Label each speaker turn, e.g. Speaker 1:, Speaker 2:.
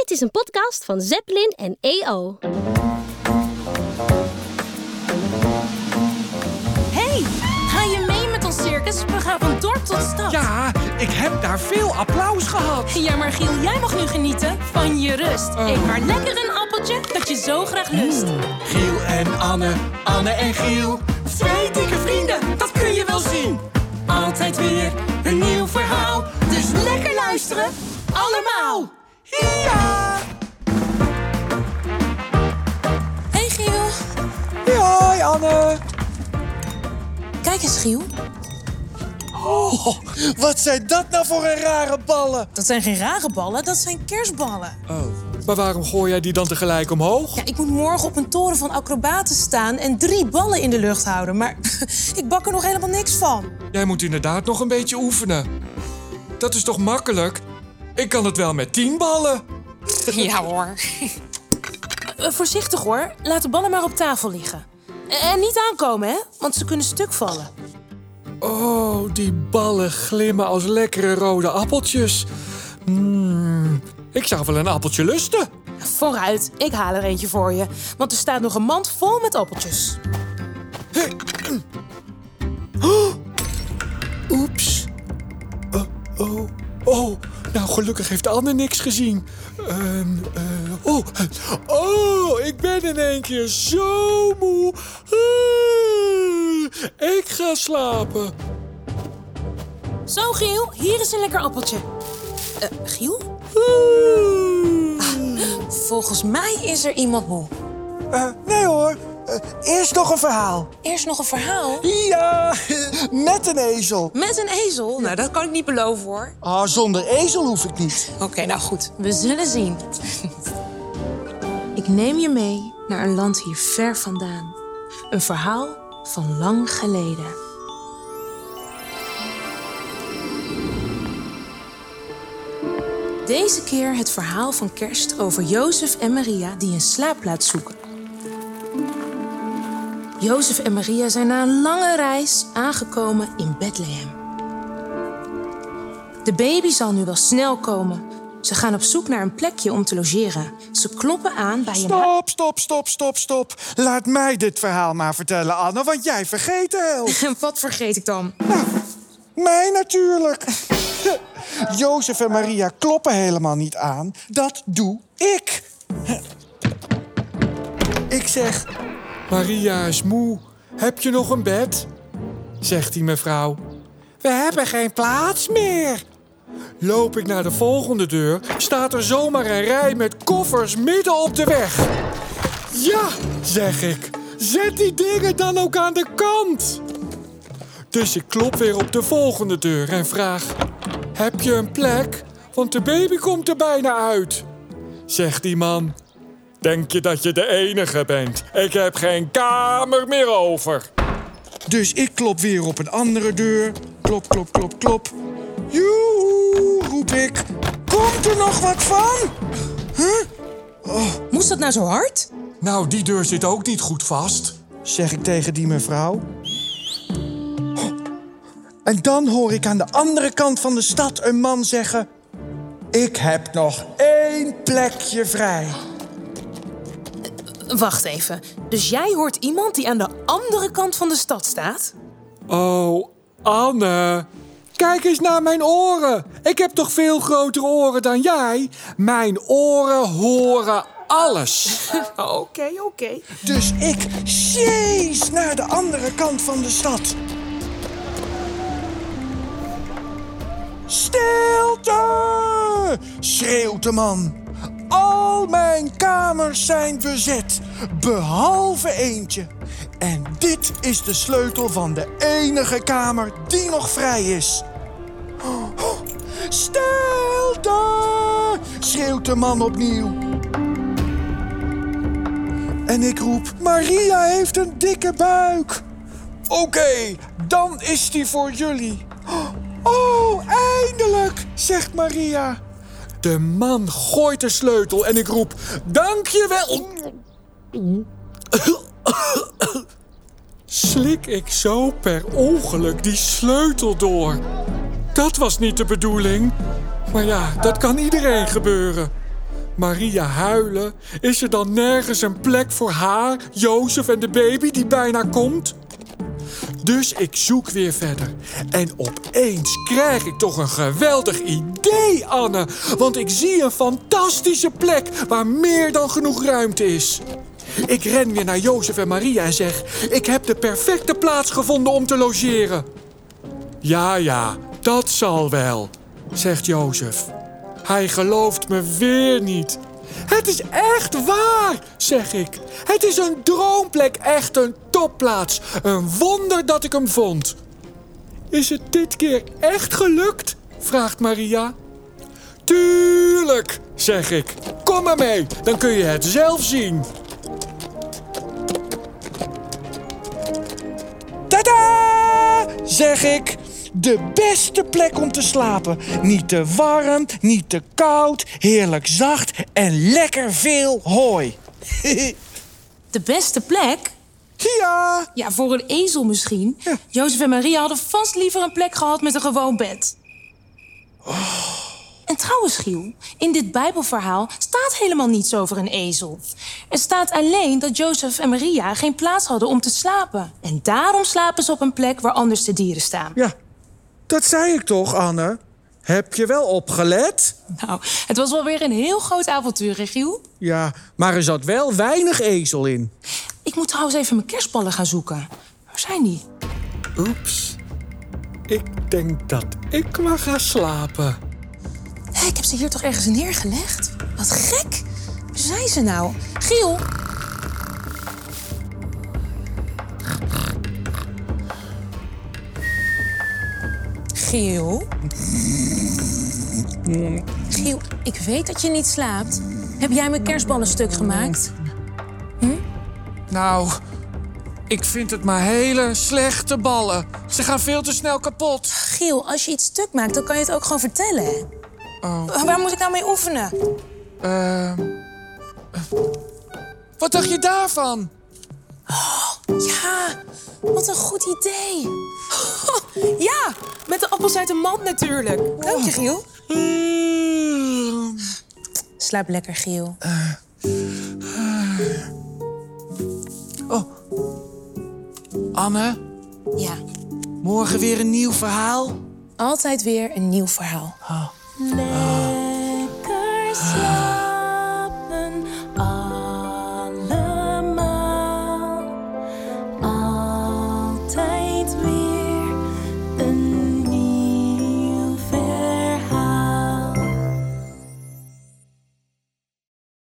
Speaker 1: Dit is een podcast van Zeppelin en EO.
Speaker 2: Hey, ga je mee met ons circus? We gaan van dorp tot stad.
Speaker 3: Ja, ik heb daar veel applaus gehad.
Speaker 2: Ja, maar Giel, jij mag nu genieten van je rust. Eet maar lekker een appeltje dat je zo graag lust.
Speaker 3: Giel en Anne, Anne en Giel. Twee dikke vrienden, dat kun je wel zien. Altijd weer een nieuw verhaal. Dus lekker luisteren, allemaal. Ja!
Speaker 2: Hey Giel.
Speaker 3: Hoi Anne.
Speaker 2: Kijk eens Giel.
Speaker 4: Oh, wat zijn dat nou voor een rare ballen?
Speaker 2: Dat zijn geen rare ballen, dat zijn kerstballen.
Speaker 3: Oh, maar waarom gooi jij die dan tegelijk omhoog?
Speaker 2: Ja, ik moet morgen op een toren van acrobaten staan en drie ballen in de lucht houden. Maar ik bak er nog helemaal niks van.
Speaker 3: Jij moet inderdaad nog een beetje oefenen. Dat is toch makkelijk? Ik kan het wel met tien ballen.
Speaker 2: Ja hoor. Eh, voorzichtig hoor, laat de ballen maar op tafel liggen. En niet aankomen, hè? Want ze kunnen stuk vallen.
Speaker 3: Oh, die ballen glimmen als lekkere rode appeltjes. Mm, ik zou wel een appeltje lusten.
Speaker 2: Vooruit, ik haal er eentje voor je. Want er staat nog een mand vol met appeltjes.
Speaker 3: Oeps. Oh, oh, oh. Nou, gelukkig heeft Anne niks gezien. Ehm, eh, oh, oh, ik ben in één keer zo moe. Ah, ik ga slapen.
Speaker 2: Zo, Giel, hier is een lekker appeltje. Eh, Giel?
Speaker 3: Ah.
Speaker 2: Volgens mij is er iemand moe.
Speaker 4: Eh, nee hoor, Eh, eerst nog een verhaal.
Speaker 2: Eerst nog een verhaal.
Speaker 4: Ja, met een ezel.
Speaker 2: Met een ezel? Nou, dat kan ik niet beloven hoor.
Speaker 4: Ah, zonder ezel hoef ik niet.
Speaker 2: Oké, nou goed. We zullen zien. ik neem je mee naar een land hier ver vandaan. Een verhaal van lang geleden. Deze keer het verhaal van kerst over Jozef en Maria die een slaapplaats zoeken. Jozef en Maria zijn na een lange reis aangekomen in Bethlehem. De baby zal nu wel snel komen. Ze gaan op zoek naar een plekje om te logeren. Ze kloppen aan bij een...
Speaker 4: Stop, stop, stop, stop, stop. Laat mij dit verhaal maar vertellen, Anne, want jij vergeet de helft.
Speaker 2: Wat vergeet ik dan?
Speaker 4: Mij natuurlijk. Jozef en Maria kloppen helemaal niet aan. Dat doe ik. Ik zeg,
Speaker 3: Maria is moe. Heb je nog een bed? Zegt die mevrouw. We hebben geen plaats meer. Loop ik naar de volgende deur, staat er zomaar een rij met koffers midden op de weg. Ja, zeg ik. Zet die dingen dan ook aan de kant. Dus ik klop weer op de volgende deur en vraag: Heb je een plek? Want de baby komt er bijna uit. Zegt die man: Denk je dat je de enige bent? Ik heb geen kamer meer over.
Speaker 4: dus ik klop weer op een andere deur. Klop, klop, klop, klop. Joehoe, roep ik. Komt er nog wat van?
Speaker 2: Moest dat nou zo hard?
Speaker 3: Nou, die deur zit ook niet goed vast.
Speaker 4: zeg ik tegen die mevrouw. En dan hoor ik aan de andere kant van de stad een man zeggen: Ik heb nog één plekje vrij.
Speaker 2: Wacht even. Dus jij hoort iemand die aan de andere kant van de stad staat?
Speaker 3: Oh, Anne. Kijk eens naar mijn oren. Ik heb toch veel grotere oren dan jij? Mijn oren horen alles.
Speaker 2: Oké, oké.
Speaker 4: Dus ik sjees naar de andere kant van de stad. Stilte! schreeuwt de man. Al mijn kamers zijn bezet, behalve eentje. En dit is de sleutel van de enige kamer die nog vrij is. Stilte! schreeuwt de man opnieuw. En ik roep: Maria heeft een dikke buik. Oké, dan is die voor jullie. Oh, eindelijk, zegt Maria.
Speaker 3: De man gooit de sleutel en ik roep: Dankjewel. Slik ik zo per ongeluk die sleutel door. Dat was niet de bedoeling. Maar ja, dat kan iedereen gebeuren. Maria huilen, is er dan nergens een plek voor haar, Jozef en de baby die bijna komt? Dus ik zoek weer verder. En opeens krijg ik toch een geweldig idee, Anne. Want ik zie een fantastische plek waar meer dan genoeg ruimte is. Ik ren weer naar Jozef en Maria en zeg: Ik heb de perfecte plaats gevonden om te logeren. Ja, ja, dat zal wel, zegt Jozef. Hij gelooft me weer niet. Het is echt waar, zeg ik. Het is een droomplek, echt een topplaats. Een wonder dat ik hem vond. Is het dit keer echt gelukt? vraagt Maria. Tuurlijk, zeg ik. Kom maar mee, dan kun je het zelf zien.
Speaker 4: Tada! Zeg ik. De beste plek om te slapen. Niet te warm, niet te koud. Heerlijk zacht en lekker veel hooi.
Speaker 2: De beste plek?
Speaker 4: Ja,
Speaker 2: Ja, voor een ezel misschien.
Speaker 4: Ja.
Speaker 2: Jozef en Maria hadden vast liever een plek gehad met een gewoon bed. En trouwens, Giel, in dit Bijbelverhaal staat helemaal niets over een ezel. Er staat alleen dat Jozef en Maria geen plaats hadden om te slapen. En daarom slapen ze op een plek waar anders de dieren staan.
Speaker 4: ja. Dat zei ik toch, Anne? Heb je wel opgelet?
Speaker 2: Nou, het was wel weer een heel groot avontuur, hè, Giel?
Speaker 4: Ja, maar er zat wel weinig ezel in.
Speaker 2: Ik moet trouwens even mijn kerstballen gaan zoeken. Waar zijn die?
Speaker 3: Oeps. Ik denk dat ik maar ga slapen.
Speaker 2: Hé, ik heb ze hier toch ergens neergelegd? Wat gek. Waar zijn ze nou? Giel? Giel? Giel, ik weet dat je niet slaapt. Heb jij mijn kerstballen stuk gemaakt?
Speaker 4: Nou, ik vind het maar hele slechte ballen. Ze gaan veel te snel kapot.
Speaker 2: Giel, als je iets stuk maakt, dan kan je het ook gewoon vertellen.
Speaker 4: Oh.
Speaker 2: Waar moet ik nou mee oefenen?
Speaker 4: Ehm, wat dacht je daarvan?
Speaker 2: Ja, wat een goed idee. Ja, met de appels uit de mand natuurlijk. Dank je, Giel. Slaap lekker, Giel.
Speaker 4: Anne,
Speaker 2: Ja,
Speaker 4: morgen weer een nieuw verhaal?
Speaker 2: altijd weer een nieuw verhaal. Lekker slapen.